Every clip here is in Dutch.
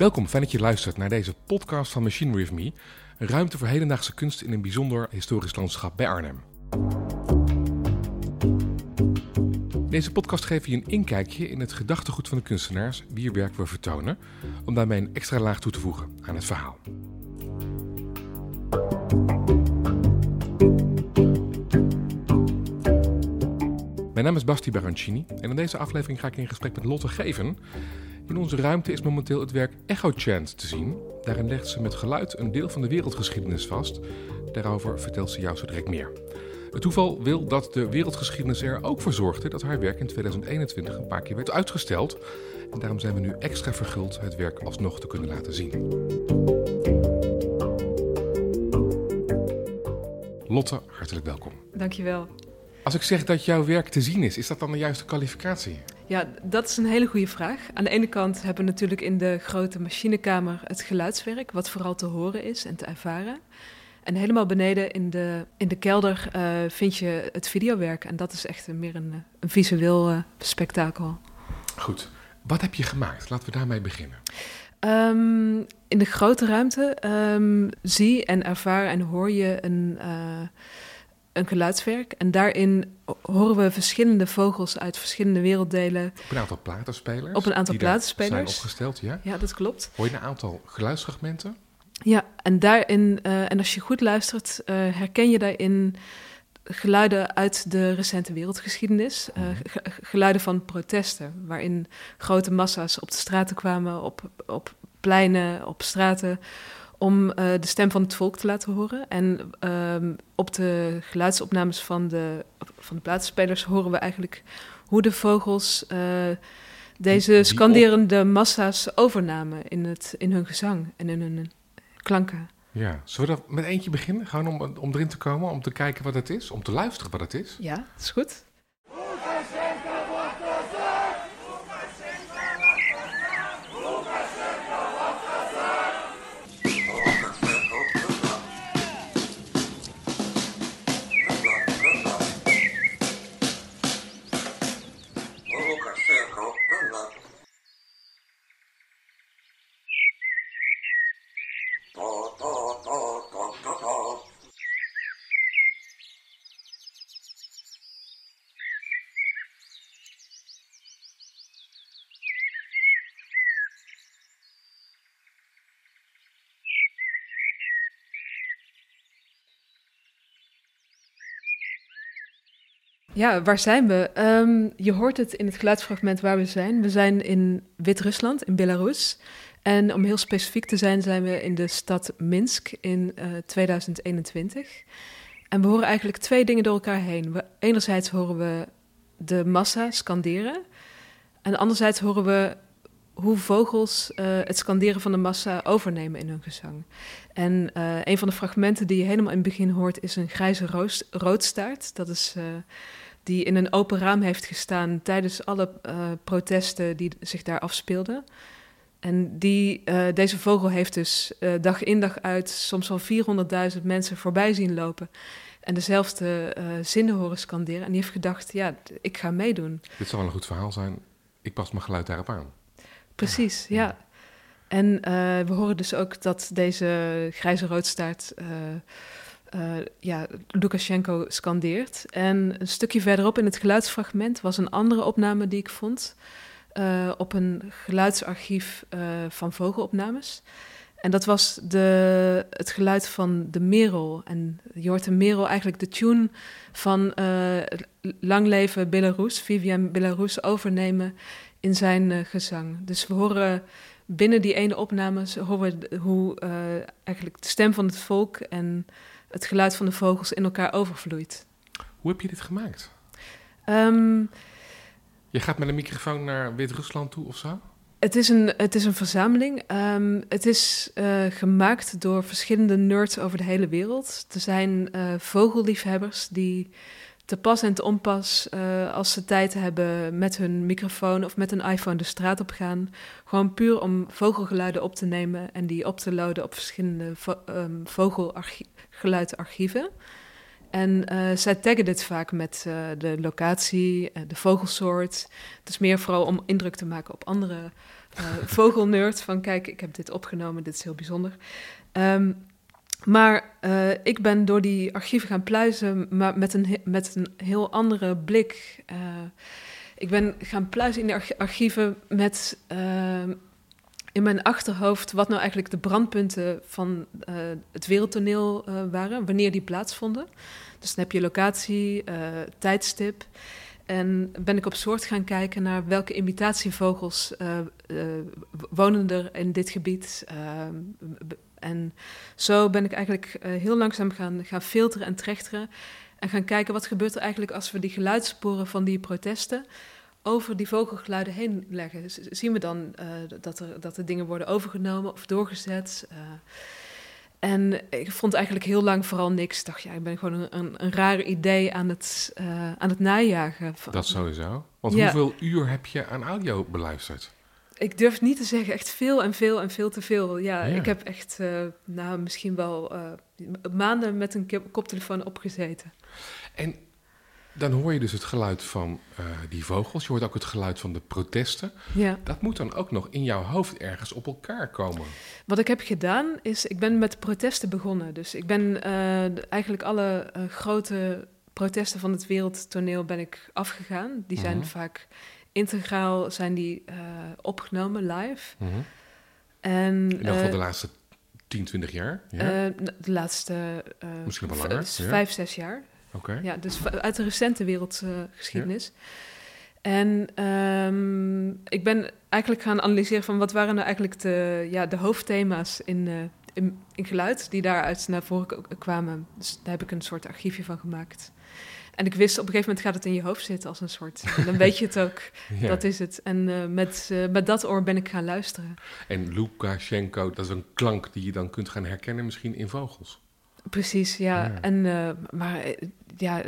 Welkom, fijn dat je luistert naar deze podcast van Machine With Me. Ruimte voor hedendaagse kunst in een bijzonder historisch landschap bij Arnhem. Deze podcast geeft je een inkijkje in het gedachtegoed van de kunstenaars, wier werk we vertonen, om daarmee een extra laag toe te voegen aan het verhaal. Mijn naam is Basti Barancini en in deze aflevering ga ik in gesprek met Lotte Geven. In onze ruimte is momenteel het werk Echo Chant te zien. Daarin legt ze met geluid een deel van de wereldgeschiedenis vast. Daarover vertelt ze jou zo direct meer. Het toeval wil dat de wereldgeschiedenis er ook voor zorgde dat haar werk in 2021 een paar keer werd uitgesteld. En daarom zijn we nu extra verguld het werk alsnog te kunnen laten zien. Lotte, hartelijk welkom. Dankjewel. Als ik zeg dat jouw werk te zien is, is dat dan de juiste kwalificatie? Ja, dat is een hele goede vraag. Aan de ene kant hebben we natuurlijk in de grote machinekamer het geluidswerk, wat vooral te horen is en te ervaren. En helemaal beneden in de, in de kelder uh, vind je het videowerk. En dat is echt meer een, een visueel uh, spektakel. Goed. Wat heb je gemaakt? Laten we daarmee beginnen. Um, in de grote ruimte um, zie en ervaar en hoor je een, uh, een geluidswerk. En daarin horen we verschillende vogels uit verschillende werelddelen. Op een aantal platenspelers? Op een aantal die platenspelers. zijn opgesteld, ja? Ja, dat klopt. Hoor je een aantal geluidsfragmenten? Ja, en daarin, uh, en als je goed luistert, uh, herken je daarin geluiden uit de recente wereldgeschiedenis. Uh, geluiden van protesten, waarin grote massa's op de straten kwamen, op, op pleinen, op straten, om uh, de stem van het volk te laten horen. En um, op de geluidsopnames van de, van de platenspelers horen we eigenlijk hoe de vogels uh, deze scanderende massa's overnamen in, het, in hun gezang en in hun klanken. Ja, zullen we dat met eentje beginnen? Gewoon om, om erin te komen, om te kijken wat het is, om te luisteren wat het is? Ja, dat is goed. Ja, waar zijn we? Um, je hoort het in het geluidsfragment waar we zijn. We zijn in Wit-Rusland, in Belarus. En om heel specifiek te zijn, zijn we in de stad Minsk in uh, 2021. En we horen eigenlijk twee dingen door elkaar heen. Enerzijds horen we de massa scanderen. En anderzijds horen we hoe vogels uh, het scanderen van de massa overnemen in hun gezang. En uh, een van de fragmenten die je helemaal in het begin hoort is een grijze roodstaart. Dat is die in een open raam heeft gestaan tijdens alle protesten die zich daar afspeelden. En die, deze vogel heeft dus dag in dag uit soms wel 400.000 mensen voorbij zien lopen. En dezelfde zinnen horen scanderen. En die heeft gedacht, ja, ik ga meedoen. Dit zou wel een goed verhaal zijn. Ik pas mijn geluid daarop aan. Precies, ja. ja. En we horen dus ook dat deze grijze roodstaart uh, ja, Lukashenko scandeert. En een stukje verderop in het geluidsfragment was een andere opname die ik vond. op een geluidsarchief van vogelopnames. En dat was de, het geluid van de merel. En je hoort de merel eigenlijk de tune van Lang leven Belarus, Vivian Belarus, overnemen in zijn gezang. Dus we horen binnen die ene opname horen we hoe eigenlijk de stem van het volk en het geluid van de vogels in elkaar overvloeit. Hoe heb je dit gemaakt? Um, je gaat met een microfoon naar Wit-Rusland toe of zo? Het is een, het is een verzameling. Um, het is uh, gemaakt door verschillende nerds over de hele wereld. Er zijn uh, vogelliefhebbers die te pas en te onpas uh, als ze tijd hebben met hun microfoon of met een iPhone de straat op gaan. Gewoon puur om vogelgeluiden op te nemen en die op te loaden op verschillende vo um, vogelgeluidarchieven. En uh, zij taggen dit vaak met uh, de locatie, de vogelsoort. Het is meer vooral om indruk te maken op andere uh, vogelnerd. Van kijk, ik heb dit opgenomen, dit is heel bijzonder. Ehm, maar uh, ik ben door die archieven gaan pluizen, maar met een, met een heel andere blik. Uh, ik ben gaan pluizen in de archieven met uh, in mijn achterhoofd wat nou eigenlijk de brandpunten van het wereldtoneel waren, wanneer die plaatsvonden. Dus dan heb je locatie, tijdstip. En ben ik op soort gaan kijken naar welke imitatievogels wonen er in dit gebied en zo ben ik eigenlijk uh, heel langzaam gaan, gaan filteren en trechteren. En gaan kijken wat gebeurt er eigenlijk als we die geluidssporen van die protesten over die vogelgeluiden heen leggen. zien we dan uh, dat, er, dat er dingen worden overgenomen of doorgezet. Uh, en ik vond eigenlijk heel lang vooral niks. Ik dacht, ja, ik ben gewoon een, een, een raar idee aan het, aan het najagen. Dat sowieso. Want ja. hoeveel uur heb je aan audio beluisterd? Ik durf niet te zeggen echt veel en veel en veel te veel. Ja, ik heb echt, uh, nou, misschien wel uh, maanden met een koptelefoon opgezeten. En dan hoor je dus het geluid van uh, die vogels. Je hoort ook het geluid van de protesten. Ja. Dat moet dan ook nog in jouw hoofd ergens op elkaar komen. Wat ik heb gedaan is, ik ben met protesten begonnen. Dus ik ben eigenlijk alle grote protesten van het wereldtoneel ben ik afgegaan. Die zijn mm -hmm. vaak integraal zijn die uh, opgenomen live. Mm -hmm. En, in uh, de laatste 10, 20 jaar? Ja? Uh, de laatste Misschien wel langer. Ja. vijf, zes jaar. Oké. Okay. Ja, dus uit de recente wereldgeschiedenis. Ja. En um, ik ben eigenlijk gaan analyseren van wat waren nou eigenlijk de, ja, de hoofdthema's in, in, in geluid die daaruit naar voren kwamen. Dus daar heb ik een soort archiefje van gemaakt. En ik wist, op een gegeven moment gaat het in je hoofd zitten als een soort... Dan weet je het ook, ja. dat is het. En uh, met, uh, met dat oor ben ik gaan luisteren. En Lukashenko, dat is een klank die je dan kunt gaan herkennen misschien in vogels. Precies, ja. ja. En, uh, maar ja,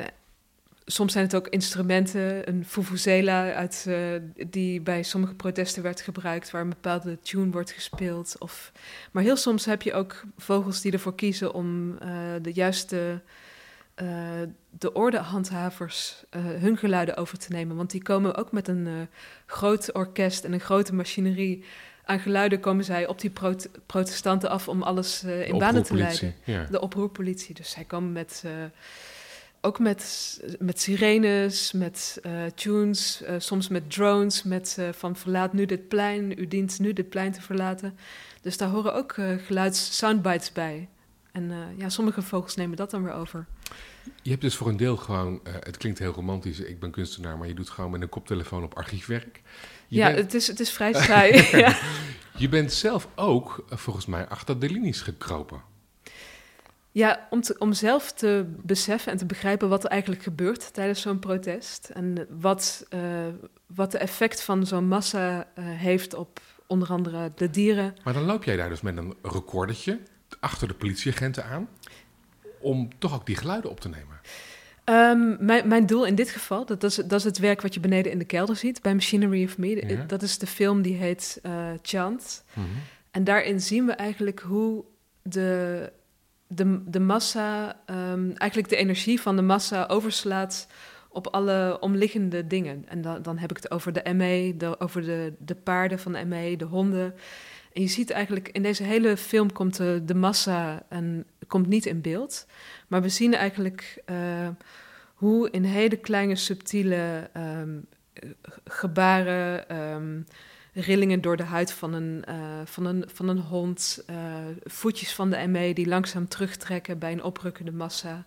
soms zijn het ook instrumenten. Een fufuzela uit, die bij sommige protesten werd gebruikt... waar een bepaalde tune wordt gespeeld. Of, maar heel soms heb je ook vogels die ervoor kiezen om de juiste... Uh, de ordehandhavers uh, hun geluiden over te nemen. Want die komen ook met een uh, groot orkest en een grote machinerie. Aan geluiden komen zij op die prot protestanten af om alles in banen te leiden. Ja. De oproerpolitie. Dus zij komen met, ook met, met sirenes, met tunes, soms met drones, met van verlaat nu dit plein, u dient nu dit plein te verlaten. Dus daar horen ook geluids soundbites bij. En ja, sommige vogels nemen dat dan weer over. Je hebt dus voor een deel gewoon, uh, het klinkt heel romantisch, ik ben kunstenaar, maar je doet gewoon met een koptelefoon op archiefwerk. Je ja, bent... het, is, het is vrij saai. ja. Je bent zelf ook, uh, volgens mij, achter de linies gekropen. Ja, om, te, om zelf te beseffen en te begrijpen wat er eigenlijk gebeurt tijdens zo'n protest. En wat, wat de effect van zo'n massa heeft op onder andere de dieren. Maar dan loop jij daar dus met een recordertje achter de politieagenten aan om toch ook die geluiden op te nemen? Um, mijn, mijn, doel in dit geval, dat, is, dat is het werk wat je beneden in de kelder ziet bij Machinery of Me. Ja. Dat is de film die heet uh, Chant. Mm -hmm. En daarin zien we eigenlijk hoe de, de, de massa, um, eigenlijk de energie van de massa overslaat op alle omliggende dingen. En dan, dan heb ik het over de ME, de, over de, de paarden van de ME, de honden. En je ziet eigenlijk in deze hele film komt de, de massa en komt niet in beeld. Maar we zien eigenlijk uh, hoe in hele kleine subtiele um, gebaren, um, rillingen door de huid van een, van een, van een hond, voetjes van de ME die langzaam terugtrekken bij een oprukkende massa.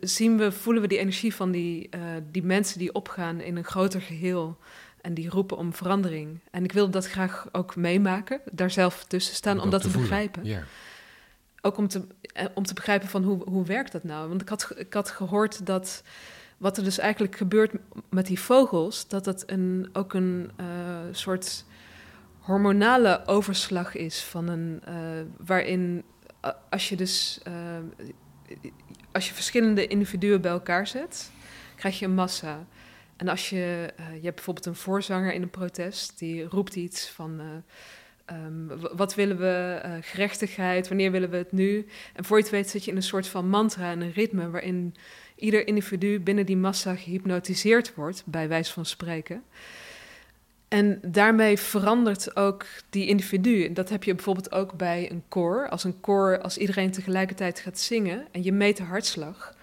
Zien we, voelen we die energie van die, die mensen die opgaan in een groter geheel en die roepen om verandering. En ik wilde dat graag ook meemaken, daar zelf tussen staan, om, om dat te, te begrijpen. Ja. Ook om te, eh, om te begrijpen van hoe, hoe werkt dat nou? Want ik had, ik had gehoord dat wat er dus eigenlijk gebeurt met die vogels, dat dat een, ook een uh, soort hormonale overslag is van een uh, waarin als je dus als je verschillende individuen bij elkaar zet, krijg je een massa. En als je, uh, je hebt bijvoorbeeld een voorzanger in een protest, die roept iets van. Uh, um, wat willen we? Uh, gerechtigheid, wanneer willen we het nu? En voor je het weet zit je in een soort van mantra en een ritme waarin ieder individu binnen die massa gehypnotiseerd wordt, bij wijze van spreken. En daarmee verandert ook die individu. Dat heb je bijvoorbeeld ook bij een koor. Als een koor, als iedereen tegelijkertijd gaat zingen en je meet de hartslag,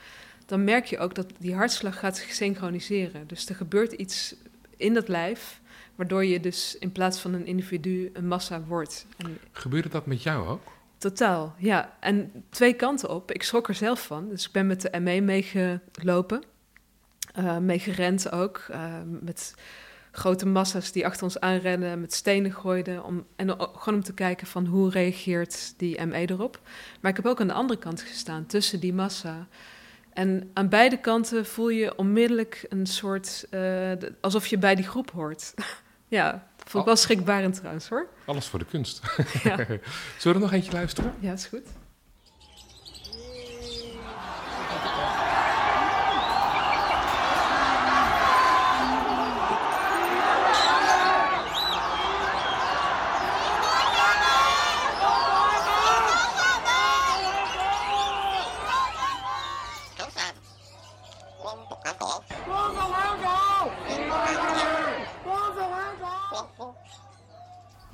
dan merk je ook dat die hartslag gaat synchroniseren. Dus er gebeurt iets in dat lijf, waardoor je dus in plaats van een individu een massa wordt. En Gebeurde dat met jou ook? Totaal, ja. En twee kanten op. Ik schrok er zelf van. Dus ik ben met de ME meegelopen. Uh, meegerend ook. Uh, met grote massa's die achter ons aanrennen, met stenen gooiden. Om, en gewoon om te kijken van hoe reageert die ME erop. Maar ik heb ook aan de andere kant gestaan, tussen die massa. En aan beide kanten voel je onmiddellijk een soort... Uh, alsof je bij die groep hoort. ja, vond ik wel schrikbarend trouwens hoor. Alles voor de kunst. Ja. Zullen we er nog eentje luisteren? Ja, is goed.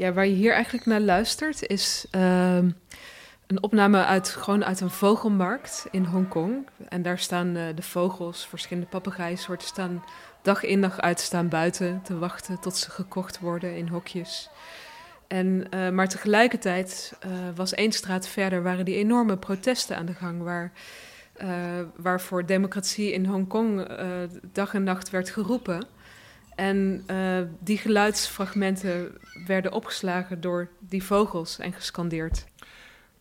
Ja, waar je hier eigenlijk naar luistert is uh, een opname uit, gewoon uit een vogelmarkt in Hongkong. En daar staan uh, de vogels, verschillende papegaaisoorten, staan dag in dag uit staan buiten te wachten tot ze gekocht worden in hokjes. En, uh, maar tegelijkertijd was één straat verder, waren die enorme protesten aan de gang, waar, waarvoor democratie in Hongkong dag en nacht werd geroepen. En uh, die geluidsfragmenten werden opgeslagen door die vogels en gescandeerd.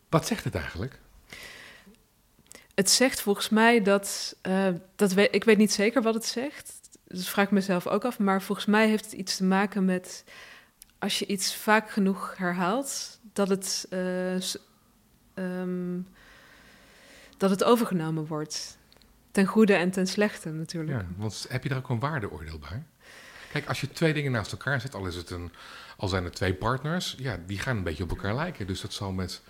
Wat zegt het eigenlijk? Het zegt volgens mij dat, uh, dat we, ik weet niet zeker wat het zegt. Dat vraag ik mezelf ook af. Maar volgens mij heeft het iets te maken met als je iets vaak genoeg herhaalt, dat het, uh, um, dat het overgenomen wordt. Ten goede en ten slechte natuurlijk. Ja, want heb je daar ook een waardeoordeel bij? Kijk, als je twee dingen naast elkaar zet, al, is het een, al zijn er twee partners, ja, die gaan een beetje op elkaar lijken. Dus dat zal met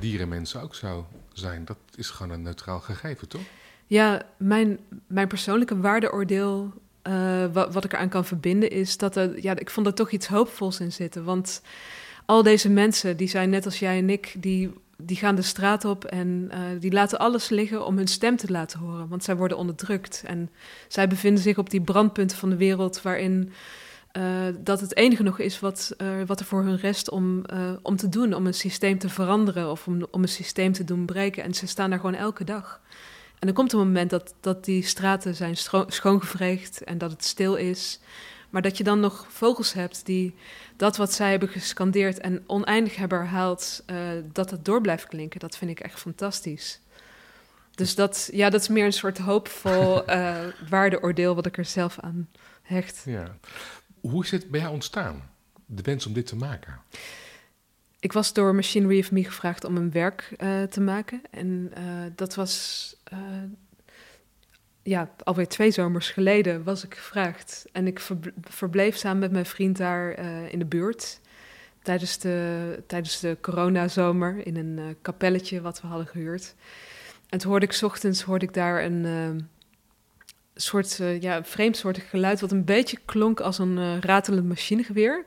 dieren en mensen ook zo zijn. Dat is gewoon een neutraal gegeven, toch? Ja, mijn, mijn persoonlijke waardeoordeel, uh, wat, wat ik eraan kan verbinden, is dat er, ja, ik vond er toch iets hoopvols in zitten. Want al deze mensen, die zijn net als jij en ik, die die gaan de straat op en uh, die laten alles liggen om hun stem te laten horen. Want zij worden onderdrukt. En zij bevinden zich op die brandpunten van de wereld waarin uh, dat het enige nog is wat, uh, wat er voor hun rest om, om te doen. Om een systeem te veranderen of om, om een systeem te doen breken. En ze staan daar gewoon elke dag. En er komt een moment dat, dat die straten zijn schoongevreegd en dat het stil is. Maar dat je dan nog vogels hebt die dat wat zij hebben gescandeerd en oneindig hebben herhaald, uh, dat het door blijft klinken, dat vind ik echt fantastisch. Dus dat, ja, dat is meer een soort hoopvol uh, waardeoordeel wat ik er zelf aan hecht. Ja. Hoe is het bij jou ontstaan, de wens om dit te maken? Ik was door Machinery of Me gevraagd om een werk uh, te maken. En dat was ja, alweer twee zomers geleden was ik gevraagd. En ik verbleef samen met mijn vriend daar uh, in de buurt. Tijdens de, tijdens de coronazomer in een uh, kapelletje wat we hadden gehuurd. En toen hoorde ik ochtends hoorde ik daar een uh, soort ja, vreemdsoortig geluid... wat een beetje klonk als een ratelend machinegeweer...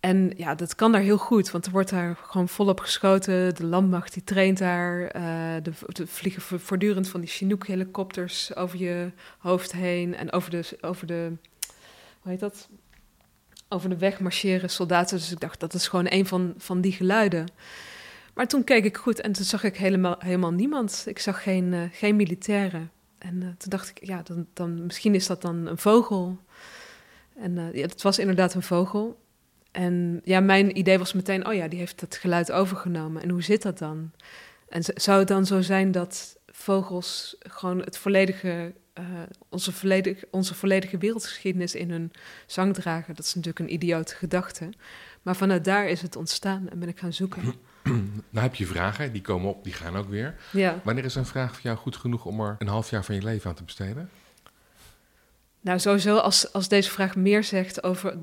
En ja, dat kan daar heel goed, want er wordt daar gewoon volop geschoten. De landmacht die traint daar. Uh, de, vliegen voortdurend van die Chinook-helikopters over je hoofd heen. En over de, over de, hoe heet dat? Over de weg marcheren soldaten. Dus ik dacht, dat is gewoon een van, van die geluiden. Maar toen keek ik goed en toen zag ik helemaal, helemaal niemand. Ik zag geen, uh, geen militairen. En uh, toen dacht ik, ja, dan, dan, misschien is dat dan een vogel. En ja, het was inderdaad een vogel. En ja, mijn idee was meteen, oh ja, die heeft het geluid overgenomen. En hoe zit dat dan? En zou het dan zo zijn dat vogels gewoon het volledige, uh, onze, volledige, onze volledige wereldgeschiedenis in hun zang dragen? Dat is natuurlijk een idiote gedachte. Maar vanuit daar is het ontstaan en ben ik gaan zoeken. Nou heb je vragen, die komen op, die gaan ook weer. Ja. Wanneer is een vraag voor jou goed genoeg om er een half jaar van je leven aan te besteden? Nou, sowieso als, als deze vraag meer zegt over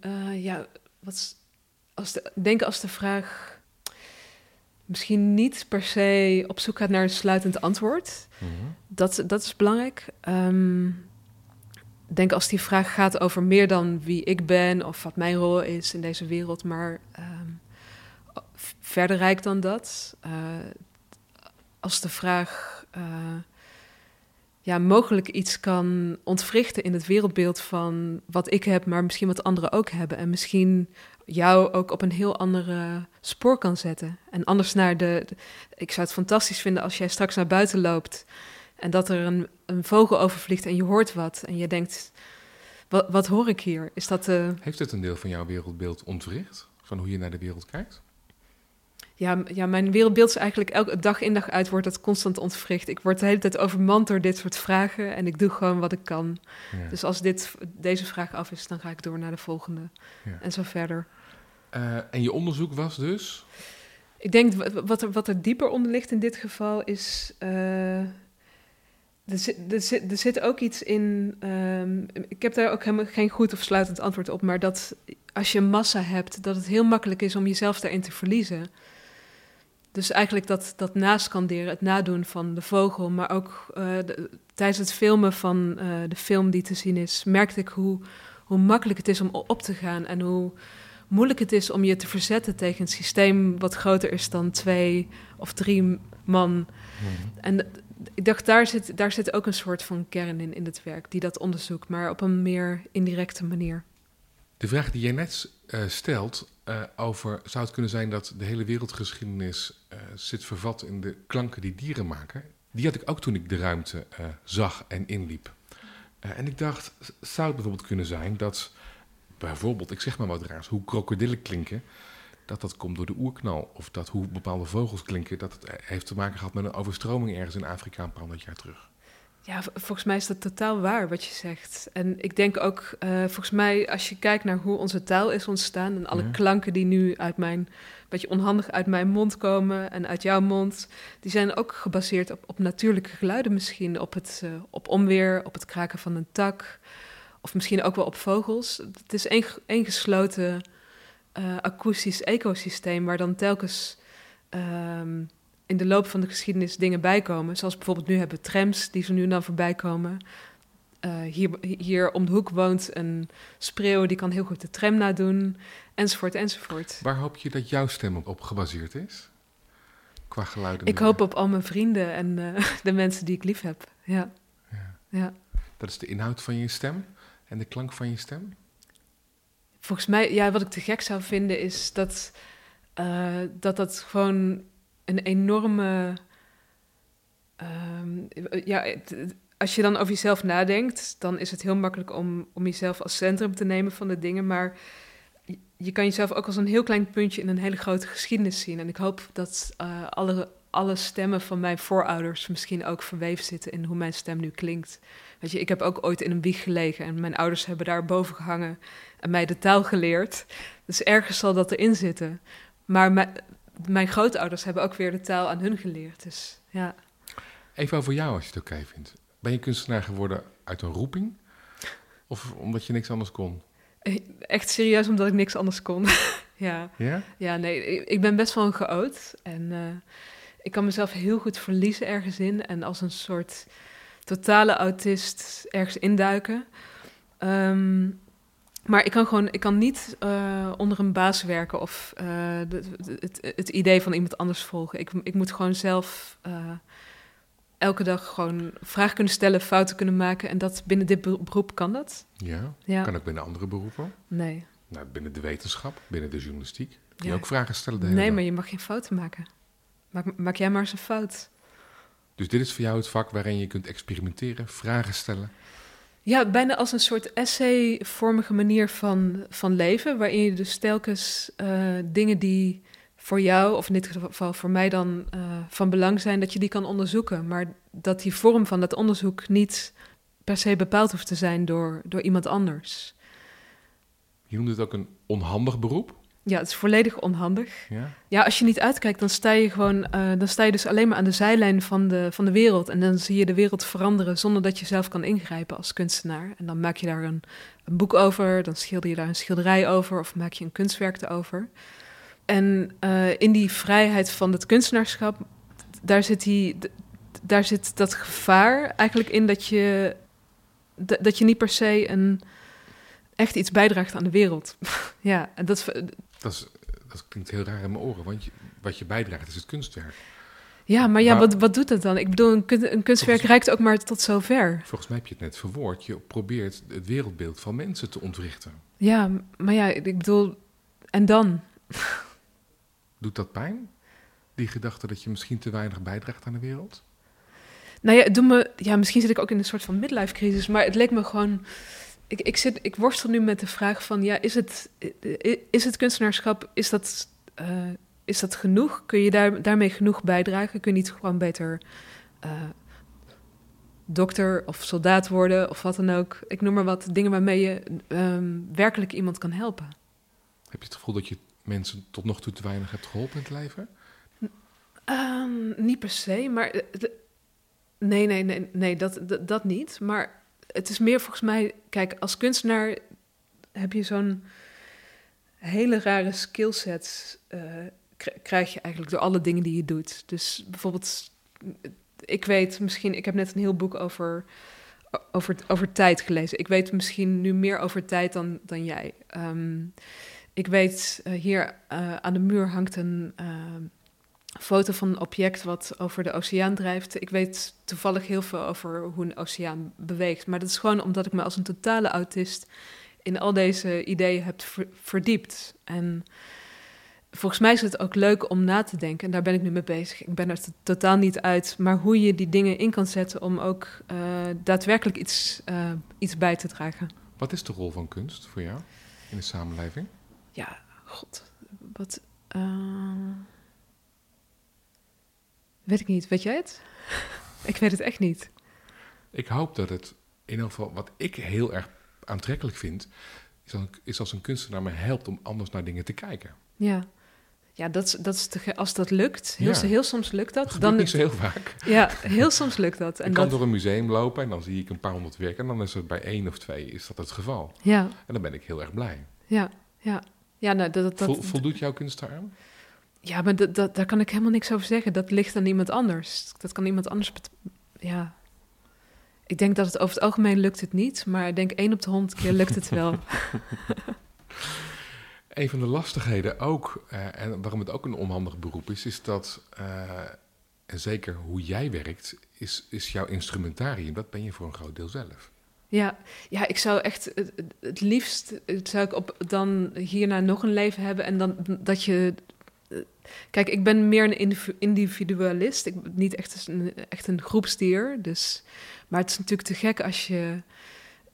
uh, ja, wat, als de, denk als de vraag misschien niet per se op zoek gaat naar een sluitend antwoord. Mm -hmm. dat, dat is belangrijk. Um, denk als die vraag gaat over meer dan wie ik ben of wat mijn rol is in deze wereld, maar ehm, verder rijk dan dat. Uh, als de vraag uh, ja, mogelijk iets kan ontwrichten in het wereldbeeld van wat ik heb, maar misschien wat anderen ook hebben. En misschien jou ook op een heel andere spoor kan zetten. En anders naar de. Ik zou het fantastisch vinden als jij straks naar buiten loopt en dat er een, een vogel overvliegt en je hoort wat. En je denkt, wat, wat hoor ik hier? Is dat, uh... Heeft het een deel van jouw wereldbeeld ontwricht? Van hoe je naar de wereld kijkt? Ja, ja, mijn wereldbeeld is eigenlijk elke dag in dag uit wordt dat constant ontwricht. Ik word de hele tijd overmand door dit soort vragen en ik doe gewoon wat ik kan. Ja. Dus als dit, deze vraag af is, dan ga ik door naar de volgende ja. en zo verder. Uh, en je onderzoek was dus? Ik denk wat er, wat er dieper onder ligt in dit geval is uh, er zit, er, zit, er zit ook iets in. Um, ik heb daar ook helemaal geen goed of sluitend antwoord op. Maar dat als je massa hebt, dat het heel makkelijk is om jezelf daarin te verliezen. Dus eigenlijk dat, dat naskanderen, het nadoen van de vogel. Maar ook uh, de, tijdens het filmen van uh, de film die te zien is, merkte ik hoe, hoe makkelijk het is om op te gaan. En hoe moeilijk het is om je te verzetten tegen een systeem wat groter is dan twee of drie man. Mm -hmm. En ik dacht, daar zit, daar zit ook een soort van kern in, in het werk, die dat onderzoekt, maar op een meer indirecte manier. De vraag die jij net uh, stelt uh, over, zou het kunnen zijn dat de hele wereldgeschiedenis uh, zit vervat in de klanken die dieren maken? Die had ik ook toen ik de ruimte zag en inliep. en ik dacht, zou het bijvoorbeeld kunnen zijn dat, bijvoorbeeld, ik zeg maar wat raars, hoe krokodillen klinken, dat dat komt door de oerknal. Of dat hoe bepaalde vogels klinken, dat het heeft te maken gehad met een overstroming ergens in Afrika een paar honderd jaar terug. Ja, volgens mij is dat totaal waar wat je zegt. En ik denk ook, uh, volgens mij, als je kijkt naar hoe onze taal is ontstaan en alle ja. klanken die nu uit mijn, beetje onhandig uit mijn mond komen en uit jouw mond, die zijn ook gebaseerd op, op natuurlijke geluiden misschien, op, het, uh, op onweer, op het kraken van een tak, of misschien ook wel op vogels. Het is één, één gesloten uh, akoestisch ecosysteem waar dan telkens um, in de loop van de geschiedenis dingen bijkomen. Zoals bijvoorbeeld nu hebben trams die zo nu en dan voorbij komen. Uh, hier, hier om de hoek woont een spreeuw, die kan heel goed de tram nadoen, enzovoort, enzovoort. Waar hoop je dat jouw stem op gebaseerd is? Qua geluiden? Ik hoop op al mijn vrienden en uh, de mensen die ik lief heb, ja. ja. ja. Dat is de inhoud van je stem en de klank van je stem? Volgens mij, ja, wat ik te gek zou vinden is dat uh, dat, dat gewoon een enorme. Um, ja, als je dan over jezelf nadenkt, dan is het heel makkelijk om, om jezelf als centrum te nemen van de dingen. Maar je kan jezelf ook als een heel klein puntje in een hele grote geschiedenis zien. En ik hoop dat uh, alle, alle stemmen van mijn voorouders misschien ook verweven zitten in hoe mijn stem nu klinkt. Weet je, ik heb ook ooit in een wieg gelegen en mijn ouders hebben daar boven gehangen en mij de taal geleerd. Dus ergens zal dat erin zitten. Maar mijn, grootouders hebben ook weer de taal aan hun geleerd. Dus ja. Even over jou, als je het oké okay vindt. Ben je kunstenaar geworden uit een roeping? Of omdat je niks anders kon? Echt serieus, omdat ik niks anders kon. ja. ja. Ja, nee, ik ben best wel een chaot. En uh, ik kan mezelf heel goed verliezen ergens in. En als een soort totale autist ergens induiken. Um, maar ik kan gewoon, ik kan niet uh, onder een baas werken of uh, de, de, het, het, idee van iemand anders volgen. Ik, ik moet gewoon zelf uh, elke dag gewoon vragen kunnen stellen, fouten kunnen maken. En dat binnen dit beroep kan dat. Ja, ja. kan ook binnen andere beroepen? Nee. Nou, binnen de wetenschap, binnen de journalistiek. Kun je ook vragen stellen de hele Nee, dag. maar je mag geen fouten maken. Maak, maak jij maar eens een fout. Dus dit is voor jou het vak waarin je kunt experimenteren, vragen stellen. Ja, bijna als een soort essay-vormige manier van, van leven, waarin je dus telkens uh, dingen die voor jou, of in dit geval voor mij dan uh, van belang zijn, dat je die kan onderzoeken. Maar dat die vorm van dat onderzoek niet per se bepaald hoeft te zijn door, door iemand anders. Je noemt het ook een onhandig beroep? Ja, het is volledig onhandig. Ja, ja als je niet uitkijkt, dan sta je gewoon, uh, dan sta je dus alleen maar aan de zijlijn van de, van de wereld. En dan zie je de wereld veranderen zonder dat je zelf kan ingrijpen als kunstenaar. En dan maak je daar een, een boek over, dan schilder je daar een schilderij over of maak je een kunstwerk over. En uh, in die vrijheid van het kunstenaarschap, daar zit, die, daar zit dat gevaar eigenlijk in dat je dat je niet per se een, echt iets bijdraagt aan de wereld. ja, en dat Dat, is, dat klinkt heel raar in mijn oren, want je, wat je bijdraagt is het kunstwerk. ja, maar ja, Maar- wat, wat doet dat dan? Ik bedoel, een, kun- een kunstwerk Volgens- reikt ook maar tot zover. Volgens mij heb je het net verwoord. Je probeert het wereldbeeld van mensen te ontwrichten. Ja, maar ja, ik bedoel, en dan? Doet dat pijn? Die gedachte dat je misschien te weinig bijdraagt aan de wereld? Nou ja, het doet me, ja, misschien zit ik ook in een soort van midlife crisis, maar het leek me gewoon. Ik, ik, zit, ik worstel nu met de vraag van, ja, is het, is het kunstenaarschap, is dat, eh, is dat genoeg? Kun je daar, daarmee genoeg bijdragen? Kun je niet gewoon beter eh, dokter of soldaat worden of wat dan ook? Ik noem maar wat dingen waarmee je ehm, werkelijk iemand kan helpen. Heb je het gevoel dat je mensen tot nog toe te weinig hebt geholpen in het leven? Ehm, niet per se, maar. eh, nee, nee, nee, nee dat, dat, dat niet. Maar het is meer volgens mij. Kijk, als kunstenaar heb je zo'n hele rare skillset. eh, k- krijg je eigenlijk door alle dingen die je doet. Dus bijvoorbeeld. Ik weet misschien. Ik heb net een heel boek over. Over, over tijd gelezen. Ik weet misschien nu meer over tijd dan, dan jij. Ehm, ik weet, eh, hier eh, aan de muur hangt een ehm, foto van een object wat over de oceaan drijft. Ik weet toevallig heel veel over hoe een oceaan beweegt. Maar dat is gewoon omdat ik me als een totale autist in al deze ideeën heb ver- verdiept. En volgens mij is het ook leuk om na te denken. En daar ben ik nu mee bezig. Ik ben er totaal niet uit. Maar hoe je die dingen in kan zetten om ook eh, daadwerkelijk iets, eh, iets bij te dragen. Wat is de rol van kunst voor jou in de samenleving? Ja, god. Wat. eh, Weet ik niet. Weet jij het? ik weet het echt niet. Ik hoop dat het, in ieder geval wat ik heel erg aantrekkelijk vind, is als, is als een kunstenaar me helpt om anders naar dingen te kijken. Ja. Ja, dat dat is te als dat lukt, heel, Ja. heel soms lukt dat. Dat dan niet zo heel vaak. Ja, heel soms lukt dat. En ik kan dat door een museum lopen en dan zie ik een paar honderd werken en dan is het bij één of twee is dat het geval. ja, En dan ben ik heel erg blij. ja, ja. Ja, nou, dat, dat, Vol- voldoet jouw kunst daaraan? Ja maar dat, dat, daar kan ik helemaal niks over zeggen. Dat ligt aan iemand anders. Dat kan iemand anders... Ja. Ik denk dat het over het algemeen lukt het niet. Maar ik denk één op de honderd keer lukt het wel. Een van de lastigheden ook, eh, en waarom het ook een onhandig beroep is, is dat, eh, en zeker hoe jij werkt, is, is jouw instrumentarium, dat ben je voor een groot deel zelf. Ja, ja ik zou echt het, het- liefst zou ik op, dan hierna nog een leven hebben en dan dat je. Kijk, ik ben meer een individu- individualist. Ik ben niet echt een, echt een groepsdier. Dus, maar het is natuurlijk te gek als je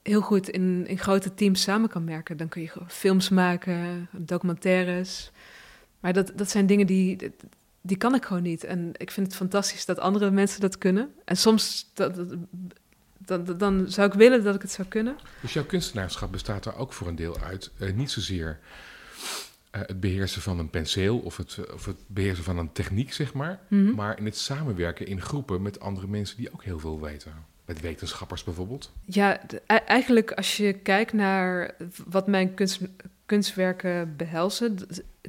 heel goed in, in grote teams samen kan werken. Dan kun je films maken, documentaires. Maar dat, dat zijn dingen die, die kan ik gewoon niet. En ik vind het fantastisch dat andere mensen dat kunnen. En soms dat, dan, dan zou ik willen dat ik het zou kunnen. Dus jouw kunstenaarschap bestaat er ook voor een deel uit, eh, niet zozeer het beheersen van een penseel of het, eh, of het beheersen van een techniek, zeg maar, Mhm. maar in het samenwerken in groepen met andere mensen die ook heel veel weten. Met wetenschappers bijvoorbeeld. Ja, e- eigenlijk als je kijkt naar wat mijn kunst, kunstwerken behelzen,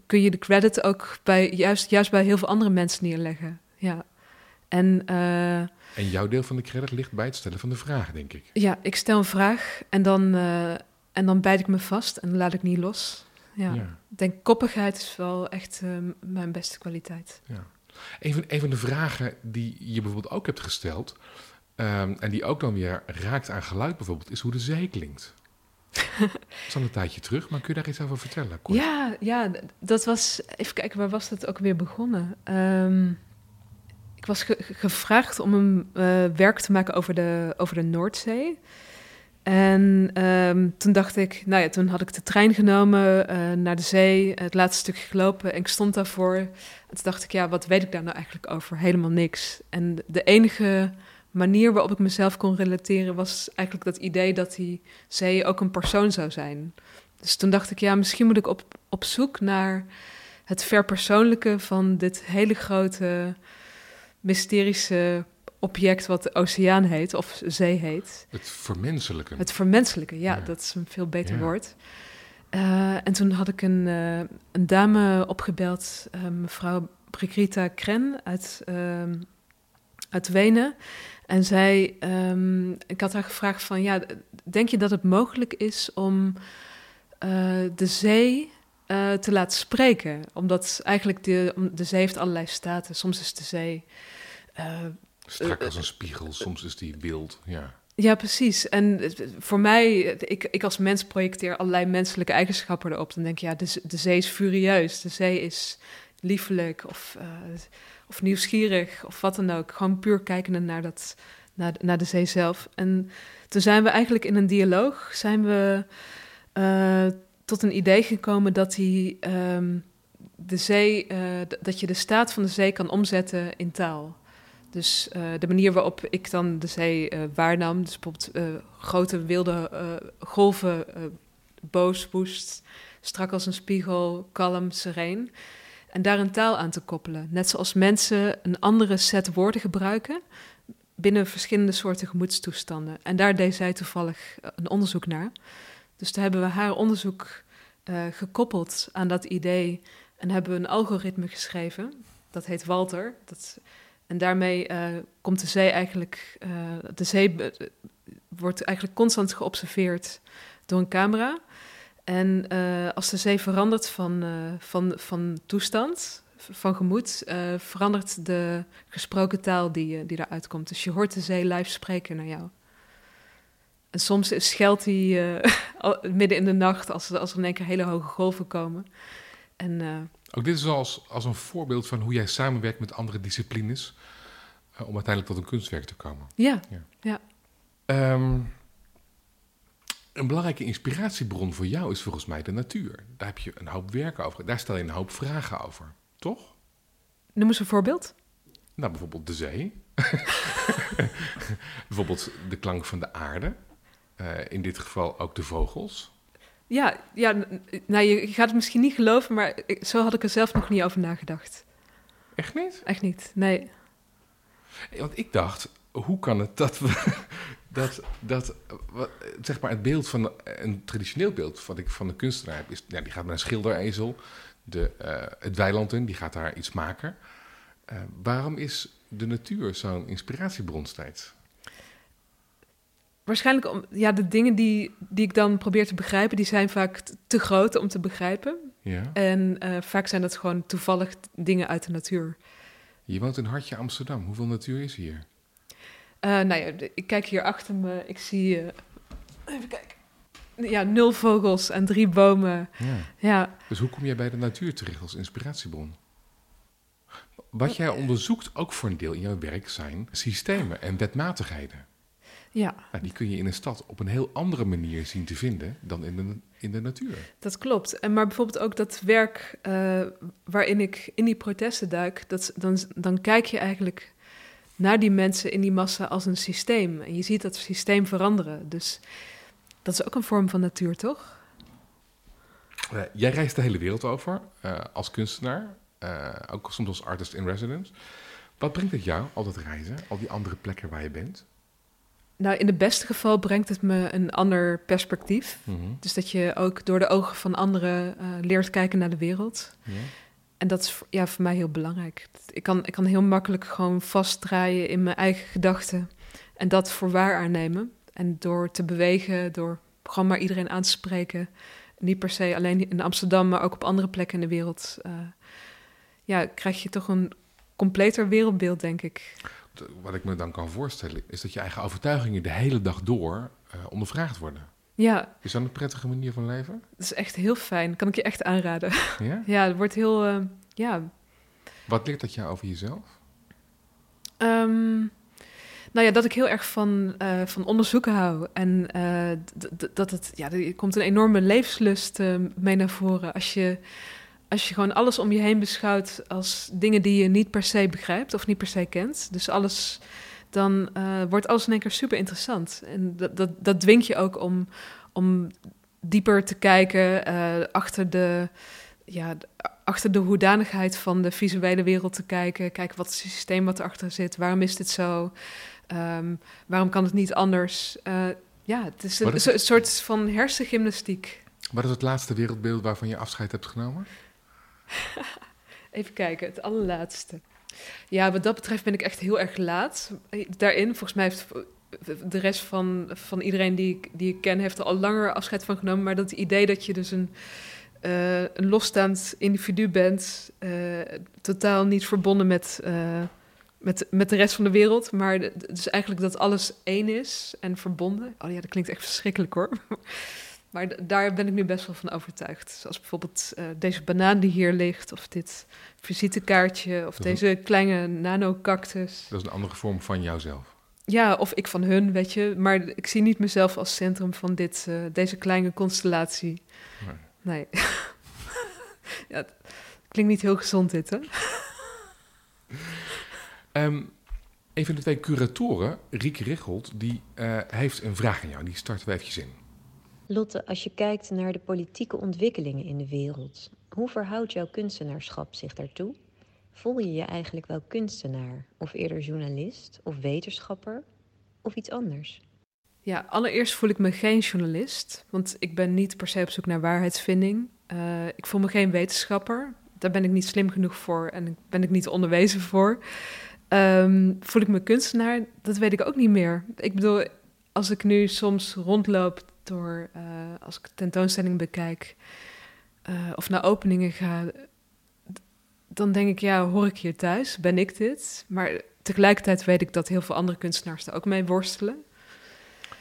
kun je de credit ook bij, juist, juist bij heel veel andere mensen neerleggen. Ja. En eh, En jouw deel van de credit ligt bij het stellen van de vraag, denk ik. ja, ik stel een vraag en dan, eh, en dan bijt ik me vast en laat ik niet los. Ja. Ja. Ik denk koppigheid is wel echt eh, mijn beste kwaliteit. Ja. Een, van, een van de vragen die je bijvoorbeeld ook hebt gesteld, ehm, en die ook dan weer raakt aan geluid bijvoorbeeld, is hoe de zee klinkt. Dat is al een tijdje terug, maar kun je daar iets over vertellen? Ja, ja, dat was. Even kijken, waar was dat ook weer begonnen? Ehm, ik was ge- ge- gevraagd om een eh, werk te maken over de, over de Noordzee. En ehm, toen dacht ik, nou ja, toen had ik de trein genomen eh, naar de zee, het laatste stukje gelopen en ik stond daarvoor. En toen dacht ik, ja, wat weet ik daar nou eigenlijk over? Helemaal niks. En de enige manier waarop ik mezelf kon relateren was eigenlijk dat idee dat die zee ook een persoon zou zijn. Dus toen dacht ik, ja, misschien moet ik op, op zoek naar het verpersoonlijke van dit hele grote, mysterische object wat de oceaan heet, of zee heet. Het vermenselijken. Het vermenselijke, ja, Ja. dat is een veel beter Ja. woord. Eh, en toen had ik een, eh, een dame opgebeld, eh, mevrouw Brigitta Kren uit, ehm, uit Wenen. En zij, ehm, ik had haar gevraagd van, ja, denk je dat het mogelijk is om de zee te laten spreken? Omdat eigenlijk de, de zee heeft allerlei staten. Soms is de zee... Strak als een spiegel, soms is die wild, ja. Ja, precies. En voor mij, ik, ik als mens projecteer allerlei menselijke eigenschappen erop. Dan denk je, ja, de, de zee is furieus, de zee is liefelijk of, uh, of nieuwsgierig of wat dan ook. Gewoon puur kijkende naar, dat, naar, naar de zee zelf. En toen zijn we eigenlijk in een dialoog, zijn we uh, tot een idee gekomen dat hij um, de zee, uh, dat je de staat van de zee kan omzetten in taal. Dus uh, de manier waarop ik dan de zee uh, waarnam, dus bijvoorbeeld uh, grote wilde golven, boos, woest, strak als een spiegel, kalm, sereen. En daar een taal aan te koppelen. Net zoals mensen een andere set woorden gebruiken binnen verschillende soorten gemoedstoestanden. En daar deed zij toevallig een onderzoek naar. Dus daar hebben we haar onderzoek gekoppeld aan dat idee en hebben we een algoritme geschreven. Dat heet Walter. Dat en daarmee uh, komt de zee eigenlijk, uh, de zee wordt eigenlijk constant geobserveerd door een camera. En uh, als de zee verandert van, van, van toestand, van gemoed, verandert de gesproken taal die, die eruit komt. Dus je hoort de zee live spreken naar jou. En soms scheldt hij midden in de nacht als, als er in één keer hele hoge golven komen. En ook dit is als, als een voorbeeld van hoe jij samenwerkt met andere disciplines uh, om uiteindelijk tot een kunstwerk te komen. Ja, ja. ja. Um, een belangrijke inspiratiebron voor jou is volgens mij de natuur. Daar heb je een hoop werk over. Daar stel je een hoop vragen over, toch? Noem eens een voorbeeld. Nou, bijvoorbeeld de zee. bijvoorbeeld de klank van de aarde. Uh, in dit geval ook de vogels. Ja, ja nou, je gaat het misschien niet geloven, maar ik, zo had ik er zelf nog niet over nagedacht. Echt niet? Echt niet, nee. Want ik dacht, hoe kan het dat we, dat, dat wat, zeg maar het beeld van een traditioneel beeld wat ik van de kunstenaar heb, is, ja, die gaat met een schilderezel de, uh, het weiland in, die gaat daar iets maken. Uh, waarom is de natuur zo'n inspiratiebron steeds? Waarschijnlijk om, ja, de dingen die, die ik dan probeer te begrijpen, die zijn vaak te groot om te begrijpen. Ja. En uh, vaak zijn dat gewoon toevallig dingen uit de natuur. Je woont in Hartje Amsterdam. Hoeveel natuur is hier? Uh, nou ja, ik kijk hier achter me. Ik zie. Uh, even kijken. Ja, nul vogels en drie bomen. Ja. ja. Dus hoe kom jij bij de natuur terecht als inspiratiebron? Wat jij onderzoekt, ook voor een deel in jouw werk, zijn systemen en wetmatigheden. Ja. Nou, die kun je in een stad op een heel andere manier zien te vinden dan in de, in de natuur. Dat klopt. En maar bijvoorbeeld ook dat werk uh, waarin ik in die protesten duik, dat, dan, dan kijk je eigenlijk naar die mensen in die massa als een systeem. En je ziet dat systeem veranderen. Dus dat is ook een vorm van natuur, toch? Uh, jij reist de hele wereld over uh, als kunstenaar, ook soms als artist in residence. Wat brengt het jou, al dat reizen, al die andere plekken waar je bent? Nou, in het beste geval brengt het me een ander perspectief. Mm -hmm. Dus dat je ook door de ogen van anderen uh, leert kijken naar de wereld. En dat is ja, voor mij heel belangrijk. Ik kan, ik kan heel makkelijk gewoon vastdraaien in mijn eigen gedachten. En dat voor waar aannemen. En door te bewegen, door gewoon maar iedereen aan te spreken. Niet per se alleen in Amsterdam, maar ook op andere plekken in de wereld. Uh, ja, krijg je toch een completer wereldbeeld, denk ik wat ik me dan kan voorstellen, is dat je eigen overtuigingen de hele dag door uh, ondervraagd worden. Ja. Is dat een prettige manier van leven? Dat is echt heel fijn. Kan ik je echt aanraden. Ja? ja, het wordt heel, uh, ja. Wat leert dat jou over jezelf? Um, nou ja, dat ik heel erg van, uh, van onderzoeken hou. En dat het, ja, er komt een enorme levenslust mee naar voren als je als je gewoon alles om je heen beschouwt als dingen die je niet per se begrijpt of niet per se kent. Dus alles, dan uh, wordt alles in één keer super interessant. En dat, dat, dat dwingt je ook om, om dieper te kijken uh, achter de. Ja, achter de hoedanigheid van de visuele wereld te kijken. Kijken wat is het systeem wat erachter zit. Waarom is dit zo? Um, waarom kan het niet anders? Uh, ja, het is een, is een soort van hersengymnastiek. Wat is het laatste wereldbeeld waarvan je afscheid hebt genomen? Even kijken, het allerlaatste. Ja, wat dat betreft ben ik echt heel erg laat. Daarin, volgens mij heeft de rest van, van iedereen die ik, die ik ken, heeft er al langer afscheid van genomen. Maar dat idee dat je dus een, uh, een losstaand individu bent, uh, totaal niet verbonden met, uh, met, met de rest van de wereld. Maar dus eigenlijk dat alles één is en verbonden. Oh ja, dat klinkt echt verschrikkelijk hoor. Maar daar ben ik nu best wel van overtuigd. Zoals bijvoorbeeld uh, deze banaan die hier ligt, of dit visitekaartje, of deze een... kleine nanocactus. Dat is een andere vorm van jouzelf. Ja, of ik van hun, weet je. Maar ik zie niet mezelf als centrum van dit, uh, deze kleine constellatie. Nee. nee. ja, het klinkt niet heel gezond dit, hè? um, een van de twee curatoren, Rieke Richolt, die uh, heeft een vraag aan jou. Die starten we eventjes in. Lotte, als je kijkt naar de politieke ontwikkelingen in de wereld, hoe verhoudt jouw kunstenaarschap zich daartoe? Voel je je eigenlijk wel kunstenaar, of eerder journalist, of wetenschapper, of iets anders? Ja, allereerst voel ik me geen journalist, want ik ben niet per se op zoek naar waarheidsvinding. Uh, ik voel me geen wetenschapper, daar ben ik niet slim genoeg voor en ben ik niet onderwezen voor. Um, voel ik me kunstenaar? Dat weet ik ook niet meer. Ik bedoel, als ik nu soms rondloop door, uh, als ik tentoonstelling bekijk uh, of naar openingen ga, dan denk ik, ja, hoor ik hier thuis? Ben ik dit? Maar tegelijkertijd weet ik dat heel veel andere kunstenaars er ook mee worstelen.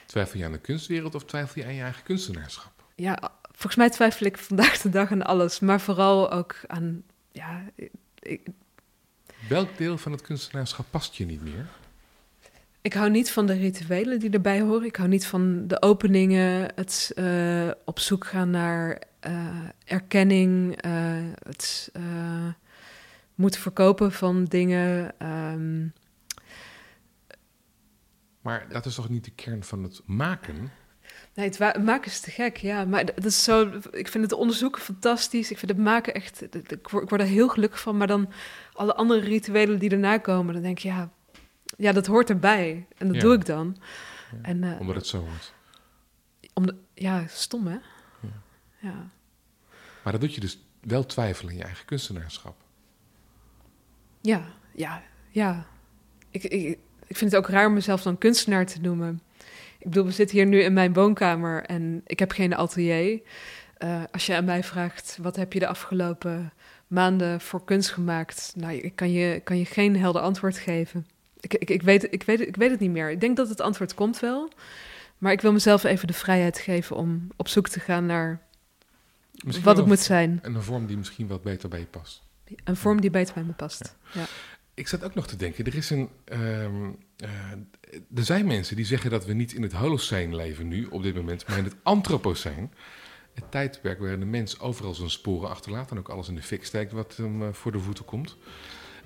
Twijfel je aan de kunstwereld of twijfel je aan je eigen kunstenaarschap? Ja, volgens mij twijfel ik vandaag de dag aan alles, maar vooral ook aan, ja... Ik... Welk deel van het kunstenaarschap past je niet meer? Ik hou niet van de rituelen die erbij horen. Ik hou niet van de openingen, het uh, op zoek gaan naar uh, erkenning, uh, het moeten verkopen van dingen. Um... Maar dat is toch niet de kern van het maken? Nee, het maken is te gek, ja. Maar dat is zo, ik vind het onderzoeken fantastisch. Ik vind het maken echt, ik word, ik word er heel gelukkig van. Maar dan alle andere rituelen die erna komen, dan denk je, ja, ja, dat hoort erbij. En dat Ja. doe ik dan. Ja, En, eh, Omdat het zo hoort. om de, ja, stom hè? Ja. Ja. Maar dat doet je dus wel twijfelen in je eigen kunstenaarschap. Ja, ja, ja. Ik, ik, ik vind het ook raar om mezelf dan kunstenaar te noemen. Ik bedoel, we zitten hier nu in mijn woonkamer en ik heb geen atelier. Eh, als je aan mij vraagt, wat heb je de afgelopen maanden voor kunst gemaakt? Nou, ik kan je, kan je geen helder antwoord geven. Ik, ik, ik, weet, ik, weet, ik weet het niet meer. Ik denk dat het antwoord komt wel. Maar ik wil mezelf even de vrijheid geven om op zoek te gaan naar Misschien wat het moet zijn. Een vorm die misschien wat beter bij je past. Een vorm die beter bij me past. Ja. Ik zat ook nog te denken, er is een. ehm, eh, er zijn mensen die zeggen dat we niet in het Holocene leven nu, op dit moment, maar in het Anthropocene. Het tijdperk waarin de mens overal zijn sporen achterlaat en ook alles in de fik steekt wat hem eh, voor de voeten komt.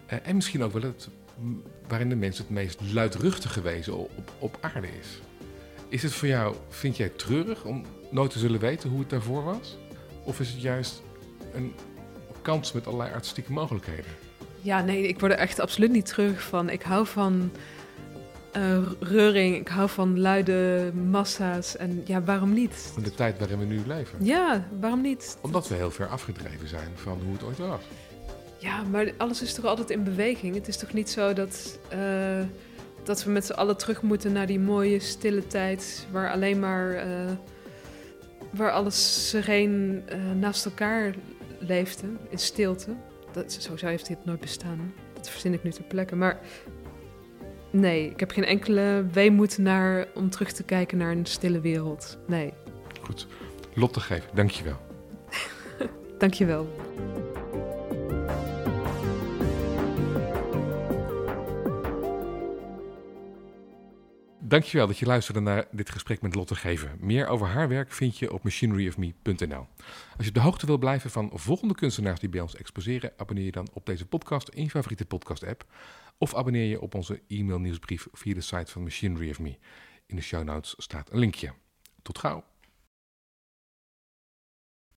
Eh, en misschien ook wel het, waarin de mens het meest luidruchtige wezen op, op aarde is. Is het voor jou, vind jij het treurig om nooit te zullen weten hoe het daarvoor was? Of is het juist een kans met allerlei artistieke mogelijkheden? Ja, nee, ik word er echt absoluut niet terug van. Ik hou van eh, reuring, ik hou van luide massa's. En ja, waarom niet? Van de tijd waarin we nu leven. Ja, waarom niet? Omdat we heel ver afgedreven zijn van hoe het ooit was. Ja, maar alles is toch altijd in beweging? Het is toch niet zo dat, eh, dat we met z'n allen terug moeten naar die mooie stille tijd... waar alleen maar... eh, waar alles sereen eh, naast elkaar leefde, in stilte. Dat, sowieso heeft dit nooit bestaan. Dat verzin ik nu ter plekke. Maar nee, ik heb geen enkele weemoed naar om terug te kijken naar een stille wereld. Nee, Goed. Lotte Geef, dankjewel. dankjewel. Dankjewel dat je luisterde naar dit gesprek met Lotte Geven. Meer over haar werk vind je op machineryofme.nl. Als je op de hoogte wil blijven van volgende kunstenaars die bij ons exposeren, abonneer je dan op deze podcast in je favoriete podcast-app. Of abonneer je op onze e-mail nieuwsbrief via de site van Machinery of Me. In de show notes staat een linkje. Tot gauw.